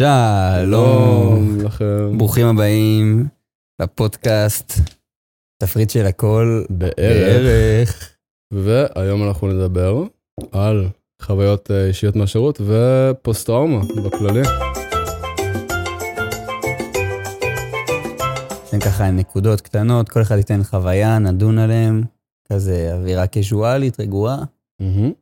שלום, לכם. ברוכים הבאים לפודקאסט תפריט של הכל בערך. והיום אנחנו נדבר על חוויות אה, אישיות מהשירות ופוסט טראומה בכללי. ניתן ככה נקודות קטנות, כל אחד ייתן חוויה, נדון עליהם, כזה אווירה קזואלית, רגועה. מהמם.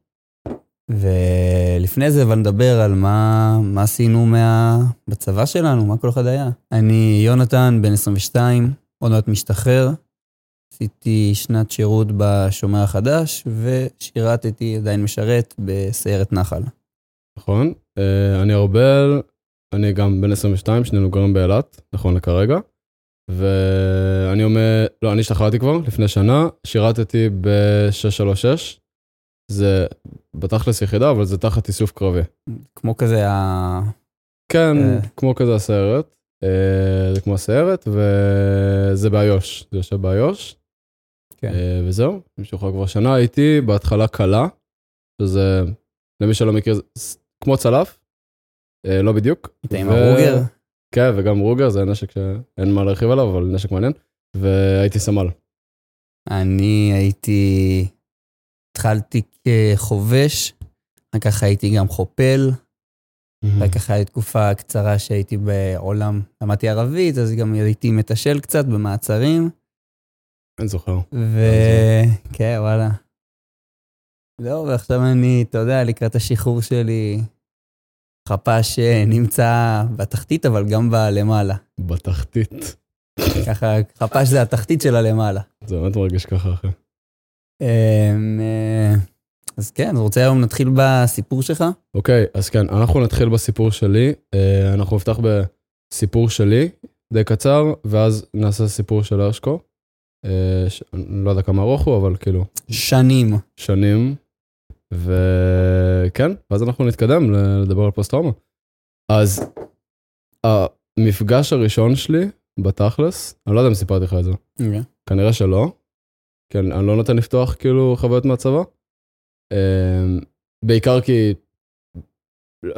ולפני זה, אבל נדבר על מה, מה עשינו מה... בצבא שלנו, מה כל אחד היה. אני יונתן, בן 22, עוד מעט משתחרר. עשיתי שנת שירות בשומר החדש, ושירתתי, עדיין משרת, בסיירת נחל. נכון. אה, אני ארבל, אני גם בן 22, שנינו גרים באילת, נכון לכרגע. ואני אומר, לא, אני השתחררתי כבר לפני שנה, שירתתי ב-636. זה בתכלס יחידה, אבל זה תחת איסוף קרבי. כמו כזה ה... כן, אה. כמו כזה הסיירת. אה, זה כמו הסיירת, וזה באיו"ש, זה יושב באיו"ש. כן. אה, וזהו, משוחרר כבר שנה. הייתי בהתחלה קלה, שזה, למי שלא מכיר, זה כמו צלף, לא בדיוק. היית עם הרוגר? כן, וגם רוגר זה נשק שאין מה להרחיב עליו, אבל נשק מעניין. והייתי סמל. אני הייתי... התחלתי כחובש, אחר כך הייתי גם חופל, אחר כך הייתה תקופה קצרה שהייתי בעולם, למדתי ערבית, אז גם הייתי מתשל קצת במעצרים, אין זוכר. ו... כן, וואלה. זהו, ועכשיו אני, אתה יודע, לקראת השחרור שלי, חפ"ש אה, נמצא בתחתית, אבל גם בלמעלה. בתחתית. ככה, חפ"ש זה התחתית של הלמעלה. זה באמת מרגיש ככה, אחי. אמ, אה, אז כן, אז רוצה היום נתחיל בסיפור שלך? אוקיי, אז כן, אנחנו נתחיל בסיפור שלי. אה, אנחנו נפתח בסיפור שלי, די קצר, ואז נעשה סיפור של הרשקו. אה, לא יודע כמה ארוך הוא, אבל כאילו, שנים. שנים. וכן, ואז אנחנו נתקדם לדבר על פוסט-טראומה. אז המפגש הראשון שלי, בתכלס, אני לא יודע אם סיפרתי לך את זה. כנראה שלא. כן, אני לא נותן לפתוח כאילו חוויות מהצבא. אמ, בעיקר כי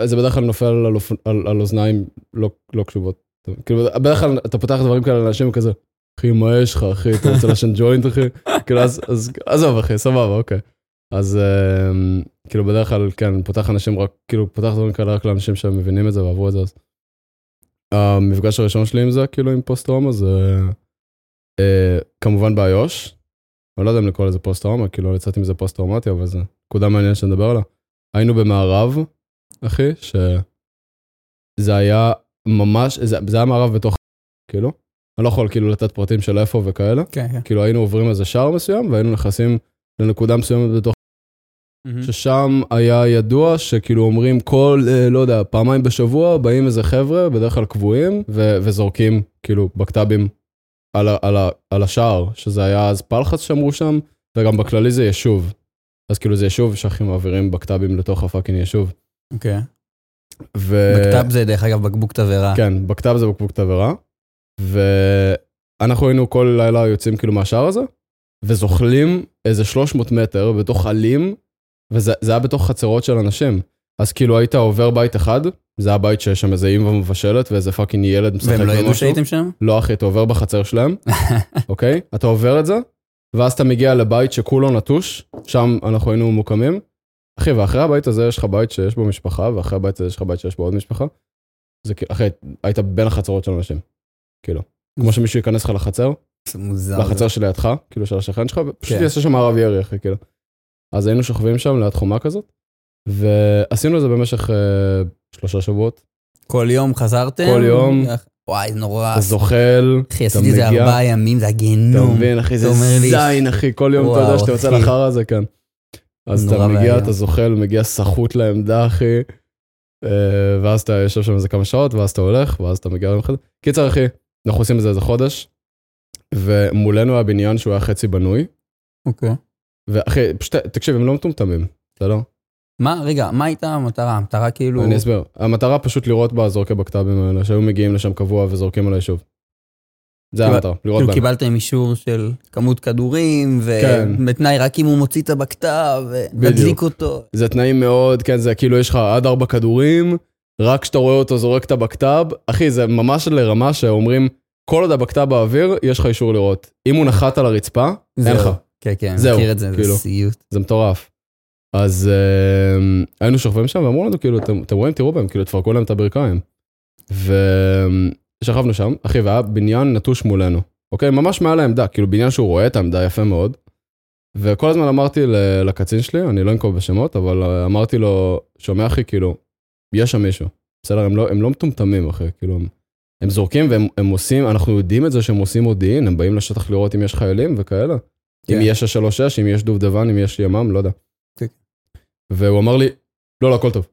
זה בדרך כלל נופל על, אופ... על, על אוזניים לא, לא קשובות. כאילו, בדרך כלל אתה פותח דברים כאלה לאנשים כזה, אחי, מה יש לך, אחי, אתה רוצה לעשן ג'וינט, אחי? כאילו, אז, אז עזוב, אחי, סבבה, אוקיי. אז אמ, כאילו, בדרך כלל, כן, פותח אנשים רק, כאילו, פותח דברים כאלה רק לאנשים שמבינים את זה ועברו את זה, אז... המפגש הראשון שלי עם זה, כאילו, עם פוסט-טראומה, זה אה, כמובן באיו"ש. אני לא יודע אם לקרוא לזה פוסט-טראומה, כאילו, לא יצאתי מזה פוסט-טראומטי, אבל זה נקודה מעניינת שנדבר עליה. היינו במארב, אחי, שזה היה ממש, זה, זה היה מארב בתוך, כאילו. אני לא יכול כאילו לתת פרטים של איפה וכאלה. כן, כן. כאילו היינו עוברים איזה שער מסוים והיינו נכנסים לנקודה מסוימת בתוך, ששם היה ידוע שכאילו אומרים כל, אה, לא יודע, פעמיים בשבוע באים איזה חבר'ה, בדרך כלל קבועים, ו- וזורקים כאילו בקת"בים על, על, על השער, שזה היה אז פלחץ שאמרו שם, וגם בכללי זה יישוב. אז כאילו זה יישוב שהכי מעבירים בקת"בים לתוך הפאקינג יישוב. אוקיי. ו... בקת"ב זה דרך אגב בקבוק תבערה. כן, בקת"ב זה בקבוק תבערה. ואנחנו היינו כל לילה יוצאים כאילו מהשער הזה, וזוחלים איזה 300 מטר בתוך עלים, וזה זה היה בתוך חצרות של אנשים. אז כאילו היית עובר בית אחד, זה היה בית שיש שם איזה אימא מבשלת ואיזה fucking ילד משחק והם לא ידעו במשהו. שהייתם שם? לא אחי, אתה עובר בחצר שלהם, אוקיי? אתה עובר את זה, ואז אתה מגיע לבית שכולו נטוש, שם אנחנו היינו מוקמים. אחי, ואחרי הבית הזה יש לך בית שיש בו משפחה, ואחרי הבית הזה יש לך בית שיש בו עוד משפחה. זה כאילו, אחי, היית בין החצרות של אנשים. כאילו, כמו שמישהו ייכנס לך לחצר, זה מוזר. לחצר שלידך, כאילו של השכן שלך, ופשוט כן. יעשה שם מערב ירי, אחי, כאילו. אז היינו שוכבים שם ליד חומה כזאת, ועשינו את זה במשך אה, שלושה שבועות. כל יום חזרתם? כל יום. וואי, נורא. אתה זוחל, אחי, אתה עשיתי את זה ארבעה ימים, זה אתה הגיהנום. מבין, אחי, זה אתה זין, אחי, כל יום אתה יודע שאתה יוצא. לחרא הזה, כן. אז אתה מגיע. אתה זוחל, מגיע סחוט לעמדה, אחי, אה, ואז אתה יושב שם איזה כמה שעות, ואז אתה הולך, ואז אתה מגיע אחד. קיצר, אחי, אנחנו עושים את זה איזה חודש, ומולנו היה בניין שהוא היה חצי בנוי, אוקיי. ואחי, פשוט, תקשיב, הם לא מטומטמים, בסדר? מה, רגע, מה הייתה המטרה? המטרה כאילו... אני אסביר. המטרה פשוט לראות בזורקי בקת"בים האלה, שהיו מגיעים לשם קבוע וזורקים על היישוב. זה קיבל- המטרה, לראות כאילו בהם. קיבלתם אישור של כמות כדורים, כן. ובתנאי רק אם הוא מוציא את הבקת"ב. ולהדליק אותו. זה תנאים מאוד, כן, זה כאילו יש לך עד ארבע כדורים, רק כשאתה רואה אותו זורק את הבקת"ב, אחי, זה ממש לרמה שאומרים, כל עוד הבקת"ב באוויר, יש לך אישור לראות. אם הוא נחת על הרצפה, אין לך. כן, כן, זהו, מכיר את זה, כאילו. זה סיוט. זה מטורף. אז אה, היינו שוכבים שם ואמרו לנו, כאילו, אתם, רואים, תראו בהם, כאילו, תפרקו להם את הברכיים. ושכבנו שם, אחי, והיה בניין נטוש מולנו, אוקיי? ממש מעל העמדה, כאילו, בניין שהוא רואה את העמדה יפה מאוד. וכל הזמן אמרתי לקצין שלי, אני לא אנקוב בשמות, אבל אה, אמרתי לו, שומע אחי, כאילו, יש שם מישהו. בסדר, הם לא, הם לא מטומטמים, אחי, כאילו, הם, הם זורקים והם הם עושים, אנחנו יודעים את זה שהם עושים מודיעין, הם באים לשטח לראות אם יש חיילים וכאלה. כן. אם יש ה-36, אם יש דובדבן, אם יש ימ"מ, לא יודע. והוא אמר לי, לא, לא, הכל טוב.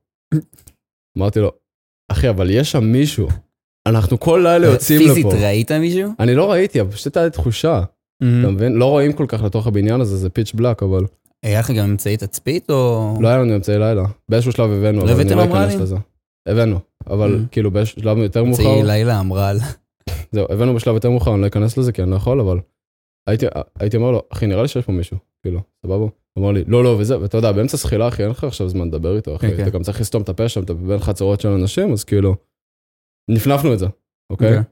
אמרתי לו, אחי, אבל יש שם מישהו. אנחנו כל לילה יוצאים לפה. פיזית ראית מישהו? אני לא ראיתי, אבל פשוט הייתה לי תחושה, Mm-hmm. אתה מבין? לא רואים כל כך לתוך הבניין הזה, זה פיץ' בלק, אבל היה לך גם אמצעי תצפית או... לא היה לנו אמצעי לילה. באיזשהו שלב הבאנו, לא אבל אני הבאתם לא אכנס? לזה. הבאנו, אבל Mm. כאילו באיזשהו שלב יותר מאוחר, אמצעי לילה אמרה על... זהו, הבאנו בשלב יותר מאוחר, אני לא אכנס לזה כי אני לא יכול, אבל הייתי אומר לו, אחי, נראה לי שיש פה מישהו, כאילו, סבבה? אמר לי, לא, לא, וזה, ואתה יודע, באמצע זחילה, אחי, אין לך עכשיו זמן לדבר איתו, אחי, כן, כן. אתה גם צריך לסתום את הפה שם, אתה בין חצרות של אנשים, אז כאילו, נפנפנו את זה, אוקיי? אוקיי.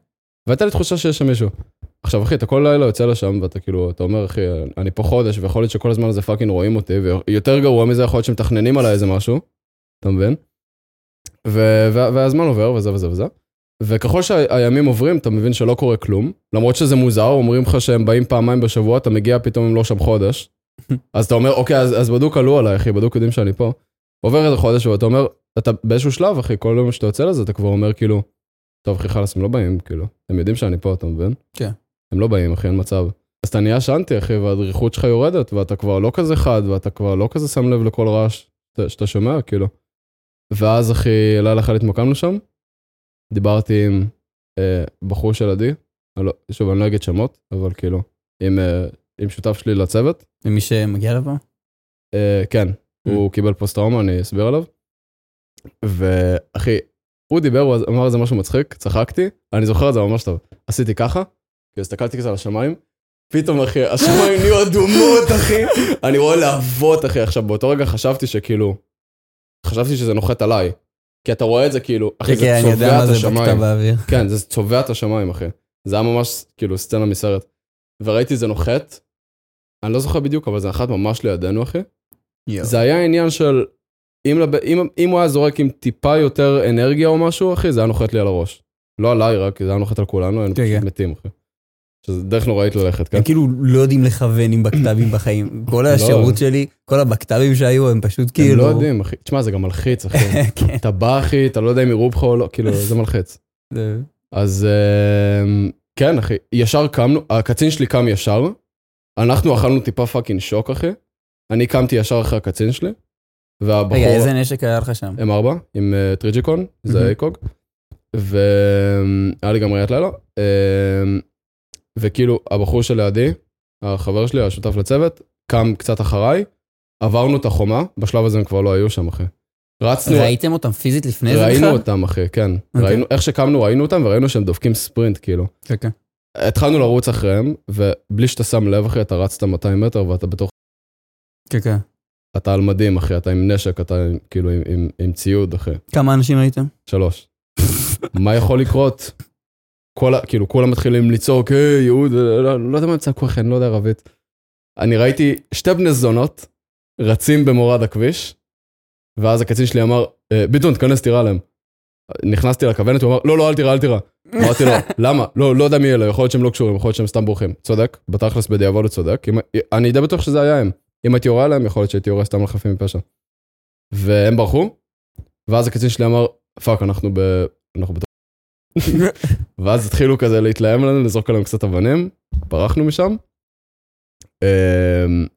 והייתה לי תחושה שיש שם מישהו. עכשיו, אחי, אתה כל לילה יוצא לשם, ואתה כאילו, אתה אומר, אחי, אני פה חודש, ויכול להיות שכל הזמן הזה fucking רואים אותי, ויותר גרוע מזה, יכול להיות שמתכננים עליי איזה משהו, אתה מבין? והזמן עובר, וזה וזה וזה. וככל שהימים עוברים, אתה מבין שלא קורה כלום. למרות שזה מוזר, אומרים לך שהם באים פעמיים בשבוע, אתה מגיע, פתאום הם לא שם חודש. אז אתה אומר, אוקיי, אז, אז בדוק עלו עליי, אחי, בדוק יודעים שאני פה. עובר איזה חודש, ואתה אומר, אתה באיזשהו שלב, אחי, כל יום שאתה יוצא לזה, אתה כבר אומר, כאילו, טוב, אחי, חלאס, הם לא באים, כאילו. הם יודעים שאני פה, אתה מבין? כן. הם לא באים, אחי, אין מצב. אז אתה נהיה שנטי, אחי, והדריכות שלך יורדת, ואתה כבר לא כזה חד, ואתה כבר לא כזה שם לב לכל רעש שאתה- שומע, כאילו. ואז, אחי, לילה אחד התמקמנו שם, דיברתי עם אה, בחור של עדי, לא, שוב, אני לא אגיד שמות, אבל כאילו, עם, אה, עם שותף שלי לצוות. ומי שמגיע לפה? אה, כן, הוא קיבל פוסט טראומה, אני אסביר עליו. ואחי, הוא דיבר, הוא אמר איזה משהו מצחיק, צחקתי, אני זוכר את זה ממש טוב. עשיתי ככה, הסתכלתי כזה על השמיים, פתאום אחי, השמיים נהיו אדומות אחי, אני רואה להבות אחי, עכשיו באותו רגע חשבתי שכאילו, חשבתי שזה נוחת עליי. כי אתה רואה את זה כאילו, אחי, זה צובע את השמיים. כן, זה צובע את השמיים, אחי. זה היה ממש, כאילו, סצנה מסרט. וראיתי זה נוחת, אני לא זוכר בדיוק, אבל זה נחת ממש לידינו, אחי. יואו. זה היה עניין של, אם, לב... אם, אם הוא היה זורק עם טיפה יותר אנרגיה או משהו, אחי, זה היה נוחת לי על הראש. לא עליי רק, זה היה נוחת על כולנו, היינו כן, פשוט כן. מתים, אחי. שזה דרך נוראית ללכת, כן? הם כאילו לא יודעים לכוון עם בקת"בים בחיים. כל השירות שלי, כל הבקת"בים שהיו, הם פשוט הם כאילו... לא יודעים, אחי. תשמע, זה גם מלחיץ, אחי. כן. אתה בא, אחי, אתה לא יודע אם יראו בך או לא, כאילו, זה מלחיץ. אז אמ, כן, אחי, ישר קמנו, הקצין שלי קם ישר, אנחנו אכלנו טיפה fucking שוק, אחי. אני קמתי ישר אחרי הקצין שלי, והבחור... רגע, איזה נשק היה לך שם? M4 עם uh, Trijicon, זה. ACOG, והיה לי גם ראיית לילה, אמ, וכאילו הבחור שלידי, החבר שלי, השותף לצוות, קם קצת אחריי, עברנו את החומה, בשלב הזה הם כבר לא היו שם, אחי. רצנו, ראיתם אותם פיזית לפני זה בכלל? ראינו אותם, אחי, כן. אוקיי. ראינו, איך שקמנו ראינו אותם וראינו שהם דופקים ספרינט, כאילו. כן, כן. התחלנו לרוץ אחריהם, ובלי שאתה שם לב, אחי, אתה רצת 200 מטר ואתה בתוך, כן, כן. אתה על מדים, אחי, אתה עם נשק, אתה עם- כאילו עם, עם, עם ציוד, אחי. כמה אנשים הייתם? שלוש. מה יכול לקרות? כל ה... כאילו, כולם מתחילים לצעוק, היי, יהוד, לא, לא, לא יודע מה הם צעקו אחי, אני לא יודע ערבית. אני ראיתי שתי בני זונות רצים במורד הכביש, ואז הקצין שלי אמר, "אה, ביטון, תיכנס, תירה להם. נכנסתי לכוונת, הוא אמר, לא, לא, אל תירה, אל תירה. אמרתי לו, למה? לא, לא יודע מי אלה, יכול להיות שהם לא קשורים, יכול להיות שהם סתם בורחים. צודק, בתכלס בדיעבוד הוא צודק. אם... אני די בטוח שזה היה הם. אם הייתי יורה עליהם, יכול להיות שהייתי יורה סתם על חפים מפשע. והם ברחו, ואז הקצין שלי אמר, fuck, אנחנו ב... אנחנו בתוך... ואז התחילו כזה להתלהם עלינו, לזרוק עליהם קצת אבנים, ברחנו משם. אמ,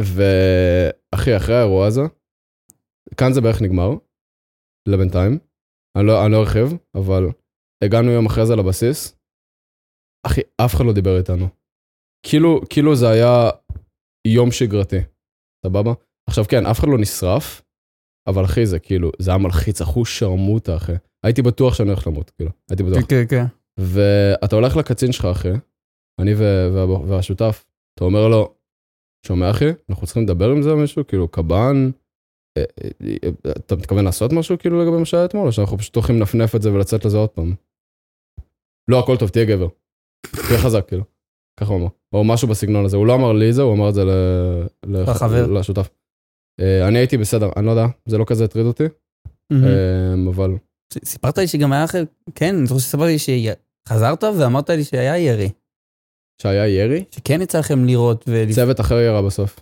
ואחי, אחרי האירוע הזה, כאן זה בערך נגמר, לבינתיים. אני לא, לא ארחיב, אבל הגענו יום אחרי זה לבסיס. אחי, אף אחד לא דיבר איתנו. כאילו, כאילו זה היה יום שגרתי, סבבה? עכשיו כן, אף אחד לא נשרף, אבל אחי, זה כאילו, זה היה מלחיץ, אחוז שרמוטה, אחי. הייתי בטוח שאני הולך למות, כאילו, הייתי בטוח. כן, כן, כן. ואתה הולך לקצין שלך, אחי, אני והשותף, אתה אומר לו, שומע אחי, אנחנו צריכים לדבר עם זה מישהו, כאילו, קב"ן, אה, אתה מתכוון לעשות משהו כאילו לגבי מה שהיה אתמול, או שאנחנו פשוט הולכים לנפנף את זה ולצאת לזה עוד פעם? לא, הכל טוב, תהיה גבר. תהיה חזק, כאילו. ככה הוא אמר. או משהו בסגנון הזה. הוא לא אמר לי זה, הוא אמר את זה לחבר. לשותף. אני הייתי בסדר, אני לא יודע, זה לא כזה הטריד אותי, אבל... סיפרת לי שגם היה אחר, כן, אני חושב שסיפרת לי שחזרת ואמרת לי שהיה ירי. שהיה ירי? שכן יצא לכם לראות ו... צוות אחר ירה בסוף.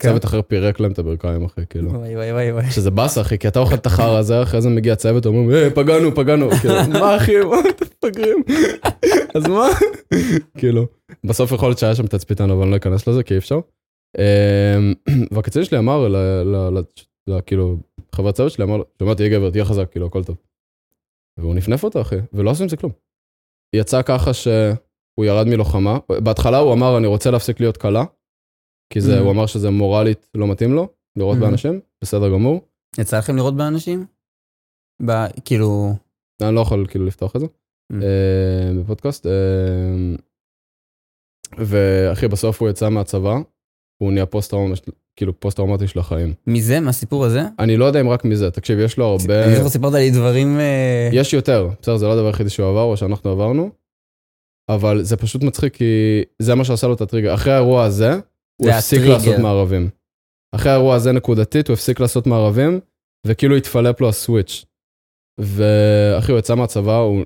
כן. צוות אחר פירק להם את הברכיים אחי, כאילו. וואי וואי וואי וואי. שזה באסה אחי, כי אתה אוכל את החרא הזה, אחרי זה מגיע צוות, אומרים, היי, פגענו, פגענו. כאילו, מה אחי, מה אתם מפגרים? אז מה? כאילו, בסוף יכול להיות שהיה שם תצפיתן, אבל אני לא אכנס לזה, כי אי אפשר. אמ, והקצין שלי אמר, כאילו, חבר צוות שלי אמר, שומע, תהיה גבר, תהיה חזק, כאילו, הכל טוב. והוא נפנף אותו, אחי, ולא עשו עם זה כלום. יצא ככה שהוא ירד מלוחמה, בהתחלה הוא אמר, אני רוצה להפסיק להיות קלה, כי זה, mm-hmm. הוא אמר שזה מורלית לא מתאים לו, לראות mm-hmm. באנשים, בסדר גמור. יצא לכם לראות באנשים? ב... כאילו... אני לא יכול כאילו לפתוח את זה, mm-hmm. uh, בפודקאסט. Uh, ואחי, בסוף הוא יצא מהצבא, הוא נהיה פוסט טראומה, כאילו פוסט טראומטי של החיים. מזה? מהסיפור הזה? אני לא יודע אם רק מזה, תקשיב, יש לו הרבה... אני זוכר סיפרת לי דברים... אה, יש יותר, בסדר, זה לא הדבר היחידי שהוא עבר או שאנחנו עברנו, אבל זה פשוט מצחיק כי זה מה שעשה לו את הטריגר. אחרי האירוע הזה, הוא הפסיק לעשות מארבים. אחרי האירוע הזה נקודתית, הוא הפסיק לעשות מארבים, וכאילו התפלפ לו ה switch. ואחי, הוא יצא מהצבא, הוא...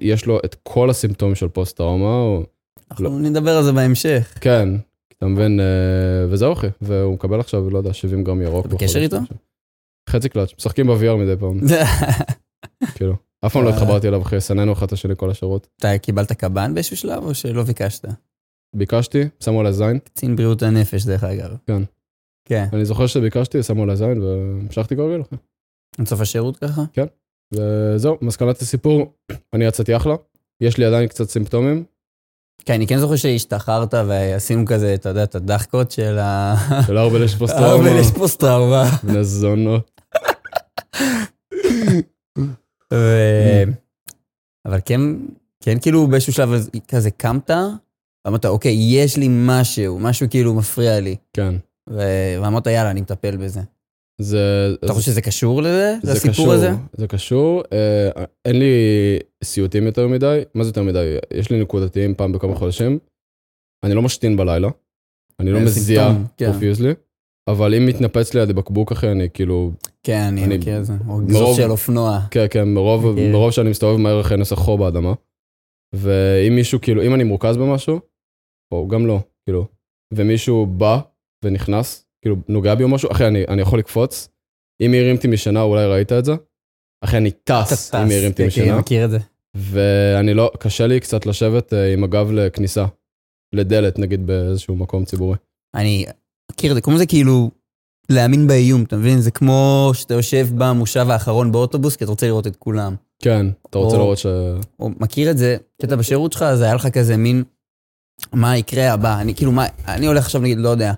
יש לו את כל הסימפטומים של פוסט טראומה. אנחנו לא... נדבר על זה בהמשך. כן, אתה מבין, אה, וזהו אחי, והוא מקבל עכשיו, לא יודע, 70 גרם ירוק. אתה בקשר איתו? חצי קלאץ', משחקים ב-VR מדי פעם. כאילו, אף פעם לא אה. התחברתי אליו אחי, סננו אחד את השני כל השירות. אתה קיבלת קב"ן באיזשהו שלב או שלא ביקשת? ביקשתי, שמו עלי זין. קצין בריאות הנפש דרך אגב. כן. כן. אני זוכר שביקשתי, שמו עלי זין והמשכתי כרגיל אחי. עד סוף השירות ככה? כן. וזהו, מסקנת הסיפור, אני יצאתי אחלה. יש לי עדיין קצת סימפטומים, כן, אני כן זוכר שהשתחררת ועשינו כזה, אתה יודע, את הדחקות של ה... של ארבל יש פוסט טראומה. ארבל יש פוסט טראומה. בני זונות. אבל כן, כן כאילו באיזשהו שלב כזה קמת, ואמרת, אוקיי, יש לי משהו, משהו כאילו מפריע לי. כן. ואמרת, יאללה, אני מטפל בזה. זה... אתה חושב שזה קשור לזה? זה לסיפור הזה? זה קשור. אה, אין לי סיוטים יותר מדי. מה זה יותר מדי? יש לי נקודתיים פעם בכמה חודשים. אני לא משתין בלילה. אני לא מזיע פרופיוזלי. כן. אבל אם מתנפץ לידי בקבוק אחי, אני כאילו... כן, אני מכיר את זה. או גזוז של אופנוע. כן, כן, מרוב, מרוב שאני מסתובב מהר אחרי אני עושה חור באדמה. ואם מישהו, כאילו, אם אני מורכז במשהו, או גם לא, כאילו, ומישהו בא ונכנס, כאילו, נוגע בי או משהו, אחי, אני, אני יכול לקפוץ. אם הרימתי משנה, אולי ראית את זה? אחי, אני טס אם הרימתי כן, משנה. אני מכיר את זה. ואני לא, קשה לי קצת לשבת uh, עם הגב לכניסה, לדלת, נגיד, באיזשהו מקום ציבורי. אני מכיר את זה, קוראים לזה כאילו להאמין באיום, אתה מבין? זה כמו שאתה יושב במושב האחרון באוטובוס, כי אתה רוצה לראות את כולם. כן, אתה רוצה או, לראות ש... או מכיר את זה, כשאתה בשירות שלך, אז היה לך כזה מין, מה יקרה הבא? אני כאילו, מה, אני הולך עכשיו, נגיד, לא יודע,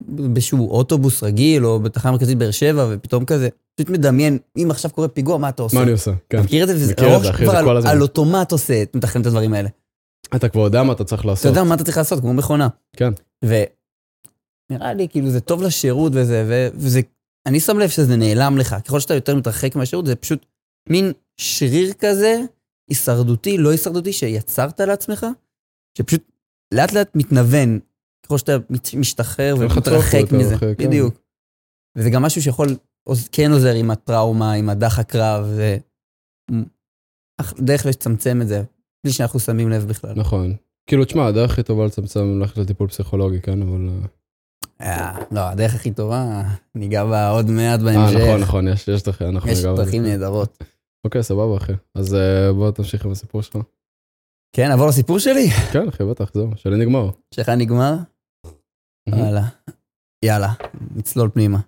באיזשהו אוטובוס רגיל, או בתחנה מרכזית באר שבע, ופתאום כזה, פשוט מדמיין, אם עכשיו קורה פיגוע, מה אתה עושה? מה אני עושה? כן. מכיר את זה? וזה ראש כבר על, על אוטומט עושה, מתכנן את הדברים האלה. אתה כבר יודע מה אתה צריך לעשות. אתה יודע מה אתה צריך לעשות, כמו מכונה. כן. ונראה לי, כאילו, זה טוב לשירות וזה, ו... וזה, אני שם לב שזה נעלם לך. ככל שאתה יותר מתרחק מהשירות, זה פשוט מין שריר כזה, הישרדותי, לא הישרדותי, שיצרת לעצמך, שפשוט לאט לאט מתנוון ככל שאתה משתחרר ומתרחק מזה, כן. בדיוק. וזה גם משהו שיכול, כן עוזר עם הטראומה, עם הדחק קרב, זה דרך לצמצם את זה, בלי שאנחנו שמים לב בכלל. נכון. כאילו, תשמע, הדרך הכי טובה לצמצם ללכת לטיפול פסיכולוגי, כן, אבל... אה, אה, לא, הדרך הכי טובה, ניגע בה עוד מעט בהמשך. אה, נכון, נכון, יש, יש דרכים, אנחנו ניגע בה. יש דרכים נהדרות. אוקיי, סבבה, אחי. אז בוא תמשיך עם הסיפור שלך. כן, נעבור לסיפור שלי? כן, אחי, בטח, זהו, שלי נגמר. שלך נגמר? יאללה, יאללה, נצלול פנימה.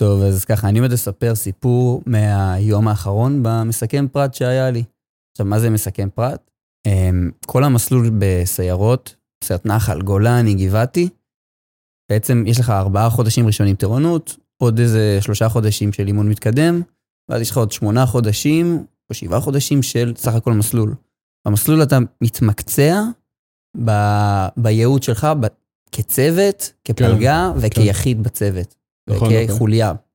טוב, אז ככה, אני עומד לספר סיפור מהיום האחרון במסכם פרט שהיה לי. עכשיו, מה זה מסכם פרט? אמ, כל המסלול בסיירות, סיירת נחל, גולני, גבעתי, בעצם יש לך ארבעה חודשים ראשונים טירונות, עוד איזה שלושה חודשים של אימון מתקדם, ואז יש לך עוד שמונה חודשים או שבעה חודשים של סך הכל מסלול. במסלול אתה מתמקצע ב... בייעוד שלך, כצוות, כפלגה כן, וכיחיד כן. בצוות. נכון, כחוליה. נכון.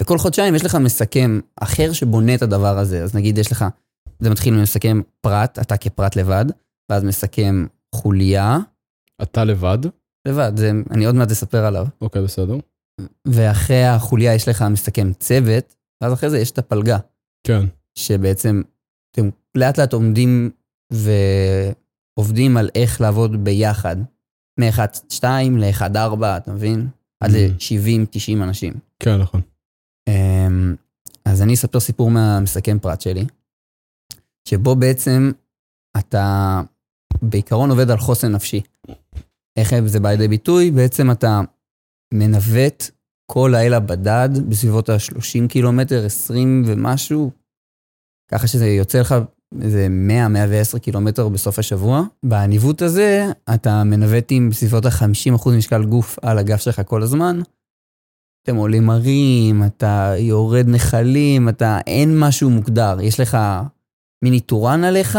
וכל חודשיים יש לך מסכם אחר שבונה את הדבר הזה. אז נגיד יש לך, זה מתחיל ממסכם פרט, אתה כפרט לבד, ואז מסכם חוליה. אתה לבד? לבד, זה, אני עוד מעט אספר עליו. אוקיי, בסדר. ואחרי החוליה יש לך מסכם צוות, ואז אחרי זה יש את הפלגה. כן. שבעצם אתם לאט לאט עומדים ועובדים על איך לעבוד ביחד. מ-1-2 ל-1-4, אתה מבין? עד Mm. ל-70-90 אנשים. כן, נכון. אמ, אז אני אספר סיפור מהמסכם פרט שלי, שבו בעצם אתה בעיקרון עובד על חוסן נפשי. איך זה בא לידי ביטוי? בעצם אתה מנווט כל לילה בדד בסביבות ה-30 קילומטר, 20 ומשהו, ככה שזה יוצא לך איזה 100-110 קילומטר בסוף השבוע. בניווט הזה אתה מנווט עם בסביבות ה-50% משקל גוף על הגף שלך כל הזמן. אתם עולים הרים, אתה יורד נחלים, אתה, אין משהו מוגדר. יש לך מיני טורן עליך,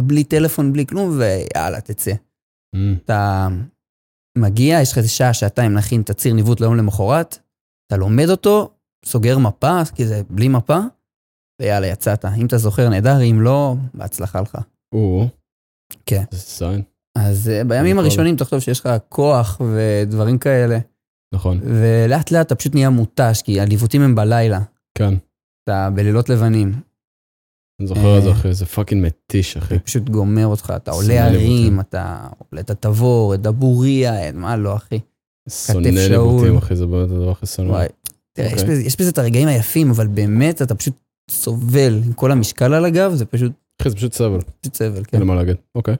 בלי טלפון, בלי כלום, ויאללה, תצא. Mm. אתה מגיע, יש לך איזה שעה, שעתיים להכין תצהיר ניווט ליום למחרת, אתה לומד אותו, סוגר מפה, כי זה בלי מפה, ויאללה, יצאת. אם אתה זוכר, נהדר, אם לא, בהצלחה לך. או, כן. זה סיין. אז אה, בימים. הראשונים תחשוב שיש לך כוח ודברים כאלה, נכון, ולאט לאט אתה פשוט נהיה מותש, כי הניווטים הם בלילה, כן. אתה בלילות לבנים. אני זוכר את זה, אה. אחי, זה fucking מתיש, אחי. זה פשוט גומר אותך, אתה עולה הרים. אתה עולה את התבור, את דבוריה, את מה לא, אחי. שונא. ניווטים, אחי, זה באמת הדבר הכי שונא. וואי. תראה, יש אוקיי. יש בזה את הרגעים היפים, אבל באמת אתה פשוט סובל עם כל המשקל על הגב, זה פשוט אחי, זה פשוט סבל, פשוט סבל, אין כן. לי מה להגיד. אוקיי.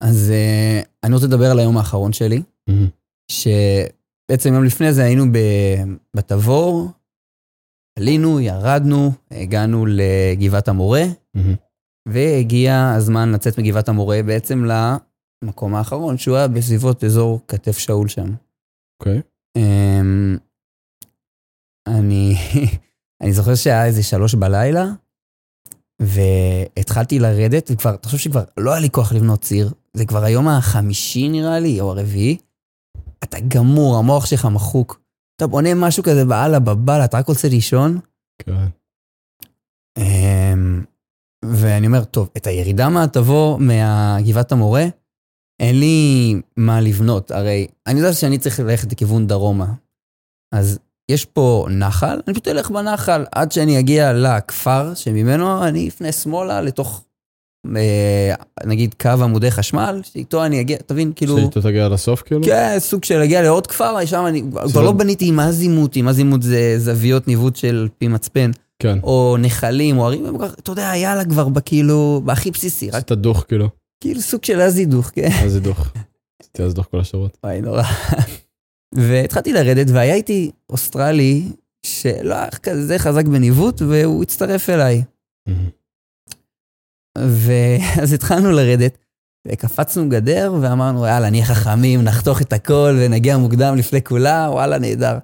אז אה, אני רוצה לדבר על היום האחרון שלי. שבעצם יום לפני זה היינו בתבור, עלינו, ירדנו, הגענו לגבעת המורה. והגיע הזמן לצאת מגבעת המורה בעצם למקום האחרון, שהוא היה בסביבות אזור כתף שאול שם. אוקיי. אמ, אני, אני זוכר שהיה איזה שלוש בלילה, והתחלתי לרדת, וכבר, תחשוב שכבר לא היה לי כוח לבנות ציר, זה כבר היום החמישי נראה לי, או הרביעי. אתה גמור, המוח שלך מחוק. אתה בונה משהו כזה באללה בבאללה, אתה רק רוצה לישון. כן. אמ, ואני אומר, טוב, את הירידה מהתבור מהגבעת המורה, אין לי מה לבנות. הרי אני יודע שאני צריך ללכת לכיוון דרומה. אז יש פה נחל, אני פשוט אלך בנחל עד שאני אגיע לכפר שממנו אני אפנה שמאלה לתוך, אה, נגיד, קו עמודי חשמל, שאיתו אני אגיע, תבין, כאילו... שאיתו תגיע לסוף, כאילו? כן, סוג של להגיע לעוד כפר, שם אני כבר לא- בניתי עם הזימות, עם הזימות זה זוויות ניווט של פי מצפן. כן. או נחלים, או ערים, אתה יודע, יאללה כבר בכאילו, בהכי בסיסי, רק אתה דוך, כאילו. כאילו סוג של הזידוך, כן? אז זה דוך. עשיתי אז דוך כל השירות. וואי, נורא. והתחלתי לרדת, והיה איתי אוסטרלי, שלא היה כזה חזק בניווט, והוא הצטרף אליי. ואז התחלנו לרדת, וקפצנו גדר, ואמרנו, יאללה, נהיה חכמים, נחתוך את הכל, ונגיע מוקדם לפני כולה, וואלה, נהדר.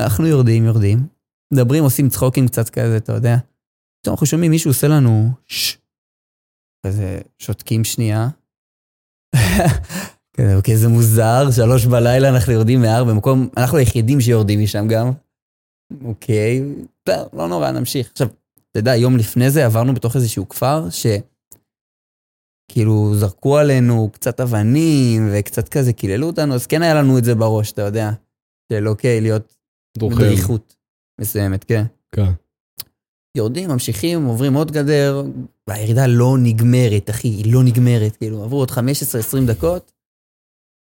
אנחנו יורדים, יורדים, מדברים, עושים צחוקים קצת כזה, אתה יודע. פתאום אנחנו שומעים מישהו עושה לנו שש. כזה, שותקים שנייה. כזה, אוקיי, זה מוזר, שלוש בלילה אנחנו יורדים מהר במקום, אנחנו היחידים שיורדים משם גם. אוקיי, טוב, לא נורא, נמשיך. עכשיו, אתה יודע, יום לפני זה עברנו בתוך איזשהו כפר, שכאילו זרקו עלינו קצת אבנים וקצת כזה קיללו אותנו, אז כן היה לנו את זה בראש, אתה יודע, של אוקיי, להיות. בדריכות מסוימת, כן. כן. יורדים, ממשיכים, עוברים עוד גדר, והירידה לא נגמרת, אחי, היא לא נגמרת, כאילו, עברו עוד 15-20 דקות,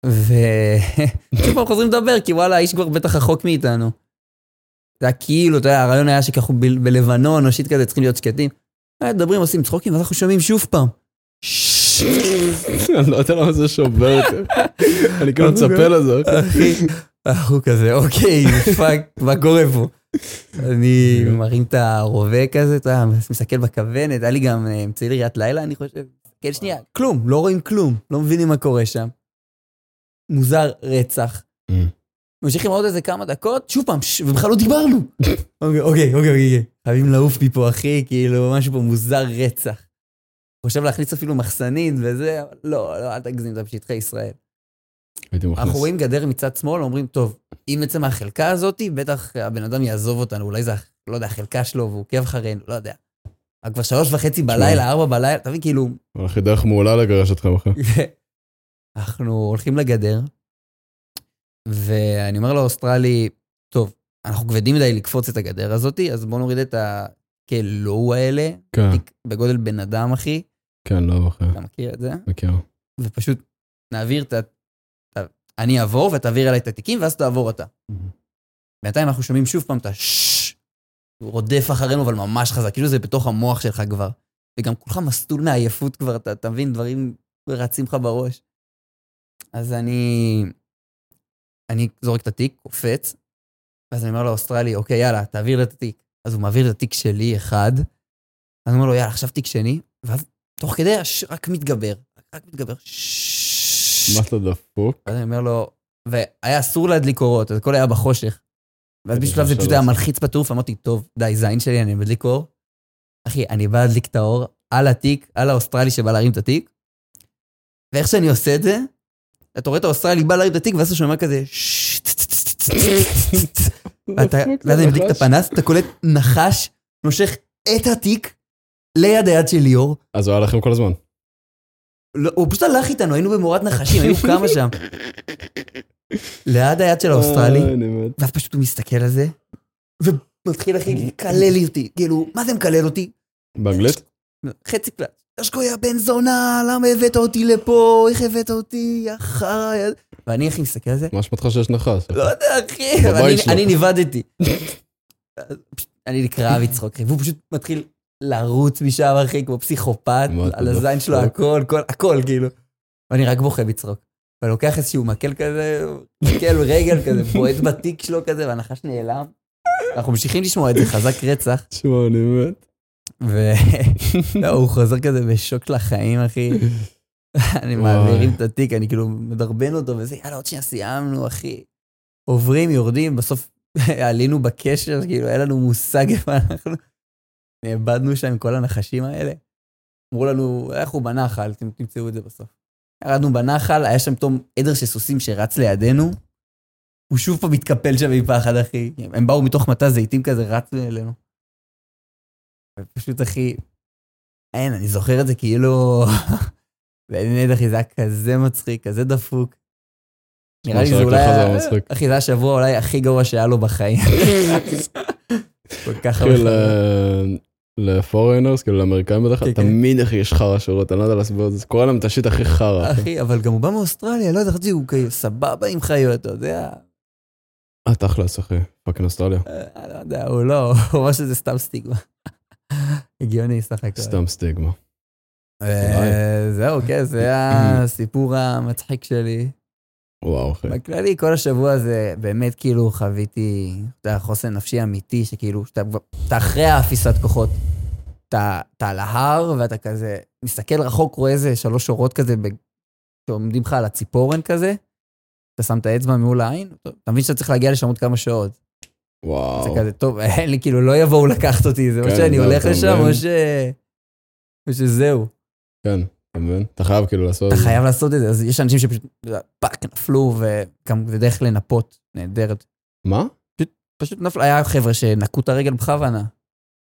ושוב פעם חוזרים לדבר, כי וואלה, האיש כבר בטח רחוק מאיתנו. זה היה כאילו, אתה יודע, הרעיון היה שככה ב- בלבנון או shit כזה, צריכים להיות שקטים. אה, מדברים, עושים צחוקים, ואז אנחנו שומעים שוב פעם. אני לא יודע למה זה שובר אותי. אני כאילו מצפה לזה. אחי, אנחנו כזה, אוקיי, fuck, מה קורה פה? אני מרים את הרובה כזה, אתה מסתכל בכוונת, היה לי גם אה, אמצעי לראיית לילה, אני חושב. כן, שנייה, כלום, לא רואים כלום, לא מבינים מה קורה שם. מוזר רצח. Mm. ממשיכים עוד איזה כמה דקות, שוב פעם, ש- ובכלל לא דיברנו. אוקיי, אוקיי, אוקיי, אוקיי, חייבים לעוף מפה, אחי, כאילו, משהו פה מוזר רצח. חושב להכניס אפילו מחסנית וזה, לא, לא, אל תגזים, זה בשטחי ישראל. אנחנו רואים גדר מצד שמאל, אומרים, טוב, אם יצא מהחלקה הזאתי, בטח הבן אדם יעזוב אותנו, אולי זה, לא יודע, החלקה שלו, והוא עוקב אחרינו, לא יודע. כבר שלוש וחצי בלילה, ארבע בלילה, אתה מבין, כאילו... הולכי דרך מעולה לגרש אתכם אחי. אנחנו הולכים לגדר, ואני אומר לאוסטרלי, טוב, אנחנו כבדים מדי לקפוץ את הגדר הזאתי, אז בואו נוריד את הכלואו האלה, כן, בגודל בן אדם, אחי. כן, לא, אחי. אתה מכיר את זה? מכיר. ופשוט נעביר את ה... אני אעבור ותעביר אליי את התיקים, ואז תעבור אתה. בינתיים אנחנו שומעים שוב פעם את הששש. הוא רודף אחרינו, אבל ממש חזק, כאילו זה בתוך המוח שלך כבר. וגם כולך מסטול מעייפות כבר, אתה, אתה מבין, דברים רצים לך בראש. אז אני... אני זורק את התיק, קופץ, ואז אני אומר לאוסטרלי, אוקיי, יאללה, תעביר לי את התיק. אז הוא מעביר את התיק שלי אחד, אז אני אומר לו, יאללה, עכשיו תיק שני, ואז תוך כדי הש... רק מתגבר, רק מתגבר. מה אתה דפוק? ואז אני אומר לו, והיה אסור להדליק אורות, אז הכל היה בחושך. ואז אני בשלב זה חושב פשוט היה על זה. מלחיץ בטירוף, אמרתי, טוב, די, זין שלי, אני מדליק אור. אחי, אני בא להדליק את האור על התיק, על האוסטרלי שבא להרים את התיק, ואיך שאני עושה את זה, אתה רואה את האוסטרלי בא להרים את התיק, ואז אתה שומע כזה, ואתה, דפוק, ואז זה אני מדליק את נחש. הפנס, אתה קולט נחש, נושך את התיק ליד היד של ליאור, אז הוא היה לכם כל הזמן. הוא פשוט הלך איתנו, היינו במאורת נחשים, היו כמה שם. ליד היד של האוסטרלי, אני מת. ואז פשוט הוא מסתכל על זה, ומתחיל אחי לקלל לי אותי, כאילו, מה זה מקלל אותי? באנגלית? חצי פלט. תשקו יא בן זונה, למה הבאת אותי לפה? איך הבאת אותי, יא חרא? יא-" ואני אחי מסתכל על זה, מה אשמתך שיש נחש? לא יודע אחי. אני נאבדתי. אני נקרע מצחוק, והוא פשוט מתחיל לרוץ משם אחי, כמו פסיכופט, על הזין שלו? הכל, כל- הכל כאילו. ואני רק בוכה מצחוק. ואני לוקח איזשהו מקל כזה, מקל רגל כזה, בועט בתיק שלו כזה, והנחש נעלם. אנחנו ממשיכים לשמוע את זה, חזק רצח. תשמע, אני מת. והוא חוזר כזה בשוק של החיים, אחי. אני. מעבירים את התיק, אני כאילו מדרבן אותו וזה, יאללה, עוד שנייה סיימנו, אחי. עוברים, יורדים, בסוף עלינו בקשר, כאילו, אין לנו מושג איפה אנחנו. נאבדנו שם עם כל הנחשים האלה. אמרו לנו, אנחנו בנחל, אתם תמצאו את זה בסוף. ירדנו בנחל, היה שם פתאום עדר של סוסים שרץ לידינו. הוא שוב פעם התקפל שם מפחד, אחי. הם באו מתוך מטע זיתים כזה, רצו אלינו. ופשוט, אחי, אין, אני זוכר את זה כאילו... באמת, אחי, זה היה כזה מצחיק, כזה דפוק. נראה לי זה אולי... אחי, זה השבוע אולי הכי גרוע שהיה לו בחיים. כל כך הרבה ל foreigners, כאילו לאמריקאים בדרך כן, כלל, כן. תמיד אחי יש חרא שורות, אני לא יודע להסביר את זה, קורה להם את ה shit הכי חרא. אחי. אבל גם הוא בא מאוסטרליה, לא יודע, חצי הוא כאילו סבבה עם חיות, אתה יודע. אה, תכלס אחי, fucking אוסטרליה. אה, לא יודע, הוא לא, הוא אומר שזה סתם סטיגמה. הגיוני, סך הכל. סתם סטיגמה. אה, זהו, כן, זה הסיפור המצחיק שלי. וואו אחי. בכללי, כל השבוע הזה, באמת כאילו חוויתי, אתה יודע, חוסן נפשי אמיתי, שכאילו, אתה אחרי האפיסת כוחות. אתה על ההר, ואתה כזה, מסתכל רחוק, רואה איזה שלוש שורות כזה, שעומדים לך על הציפורן כזה, אתה שם את האצבע מול העין, אתה מבין שאתה צריך להגיע לשם עוד כמה שעות. זה וואו. כזה, טוב, אין לי, כאילו, לא יבואו לקחת אותי, זה או כן, שאני זהו, הולך לשם? או ש... או שזהו. כן, אתה מבין? אתה חייב כאילו לעשות... אתה חייב לעשות את זה, אז יש אנשים שפשוט, fuck, נפלו, וגם זה דרך לנפות, נהדרת. מה? פשוט נפל, היה חבר'ה שנקעו את הרגל בכוונה.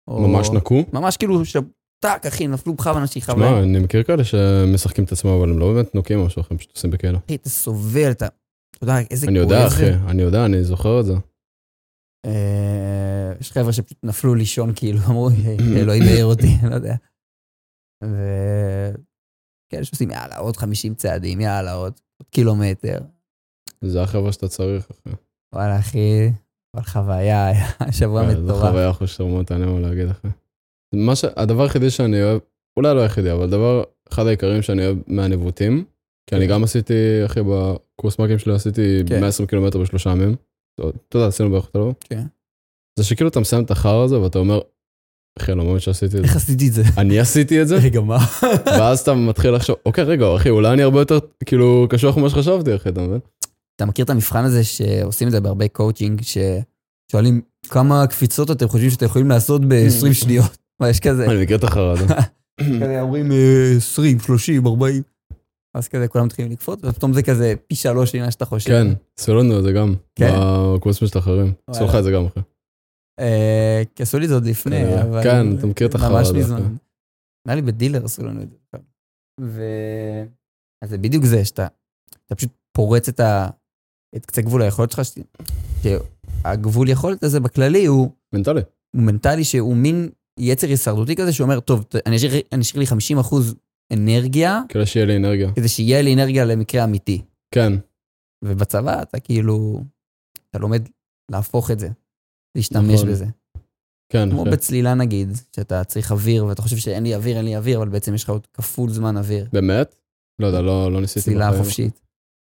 או- ממש נקעו? ממש כאילו, ש- טאק, אחי, נפלו בכוונה שיכאב תשמע, להם. אני מכיר כאלה שמשחקים את עצמם, אבל הם לא באמת נוקעים או משהו, הם פשוט עושים בכאילו. אחי, אתה סובל, אתה... אתה יודע, איזה אני יודע, אחי, זה. אני יודע, אני זוכר את זה. אה, יש חבר'ה שפשוט נפלו לישון, כאילו, אמרו, אלוהים העיר אותי, לא יודע. ו... כן, שעושים, יאללה, עוד 50 צעדים, יאללה, עוד קילומטר. זה החבר'ה שאתה צריך, אחי. וואלה, אחי, אבל חוויה, היה שבוע כן, זו מטורף. חוויה אחרי לי מה להגיד, אחי. מה ש... הדבר היחידי שאני אוהב, אולי לא היחידי, אבל דבר, אחד העיקרים שאני אוהב מהניווטים, כי אני כן. גם עשיתי, אחי, בקורס מ"כים שלי עשיתי כן. 120 קילומטר בשלושה ימים. אתה יודע, עשינו בערך אותו דבר. כן. זה שכאילו אתה מסיים את החרא הזה ואתה אומר, אחי, אני לא מאמין שעשיתי את זה. איך עשיתי את זה? אני עשיתי את זה, רגע, מה? ואז אתה מתחיל לחשוב, אוקיי, רגע, אחי, אולי אני הרבה יותר, כאילו, קשוח ממה שחשבתי, אחי, אתה מבין? אתה מכיר את המבחן הזה שעושים את זה בהרבה קואוצ'ינג, ששואלים כמה קפיצות אתם חושבים שאתם יכולים לעשות ב-20 שניות? מה, יש כזה? אני מכיר את החרא הזה. אומרים אה, 20, 30, 40. אז כזה כולם מתחילים לקפוץ, ופתאום זה כזה פי שלוש ממה שאתה חושב. כן, עשו לנו את זה גם, כן? בקורס משתחררים. עשו לך את זה גם אחי. אה, כי עשו לי את זה עוד לפני, אבל... כן, אתה מכיר את החרדה. ממש מזמן. נראה לי בדילר עשו לנו את זה. ו... אז זה בדיוק זה, שאתה פשוט פורץ את, ה... את קצה גבול היכולת שלך, שהגבול יכולת הזה בכללי הוא... מנטלי. הוא מנטלי שהוא מין יצר הישרדותי כזה שאומר, טוב, אני אשאיר לי 50 אחוז אנרגיה. כדי שיהיה לי אנרגיה. כדי שיהיה לי אנרגיה למקרה אמיתי. כן. ובצבא אתה כאילו, אתה לומד להפוך את זה, להשתמש נכון. בזה. כן. כמו כן. בצלילה נגיד, שאתה צריך אוויר ואתה חושב שאין לי אוויר, אין לי אוויר, אבל בעצם יש לך עוד כפול זמן אוויר. באמת? לא יודע, לא, לא ניסיתי. צלילה חופשית.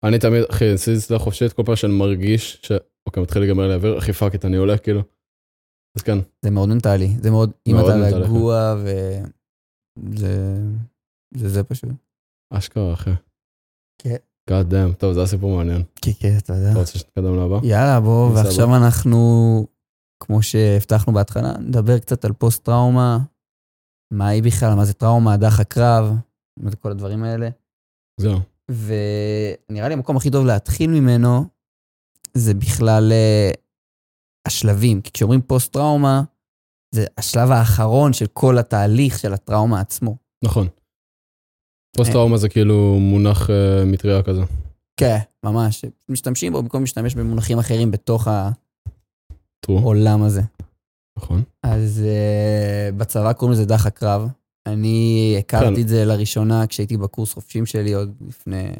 אני תמיד, אחי, ניסיתי צלילה חופשית כל פעם שאני מרגיש ש... אוקיי, מתחיל להיגמר לי אוויר, אחי fuck אני עולה, כאילו. אז כן. זה מאוד מנטלי, זה מאוד, אם אתה רגוע וזה, זה זה פשוט. אשכרה, אחי. כן. God damn, טוב, זה הסיפור מעניין. כן, כן, אתה יודע. אתה רוצה שנתקדם לבא? יאללה, בוא, ועכשיו אנחנו, כמו שהבטחנו בהתחלה, נדבר קצת על פוסט-טראומה, מה היא בכלל, מה זה טראומה, דח הקרב, כל הדברים האלה. זהו. ונראה לי המקום הכי טוב להתחיל ממנו, זה בכלל אה, השלבים. כי כשאומרים פוסט-טראומה, זה השלב האחרון של כל התהליך של הטראומה עצמו. נכון. פוסט-טראומה זה כאילו מונח uh, מטריה כזה. כן, ממש. משתמשים בו במקום להשתמש במונחים אחרים בתוך העולם הזה. נכון. אז uh, בצבא קוראים לזה דח הקרב. אני הכרתי כן. את זה לראשונה כשהייתי בקורס חופשים שלי עוד לפני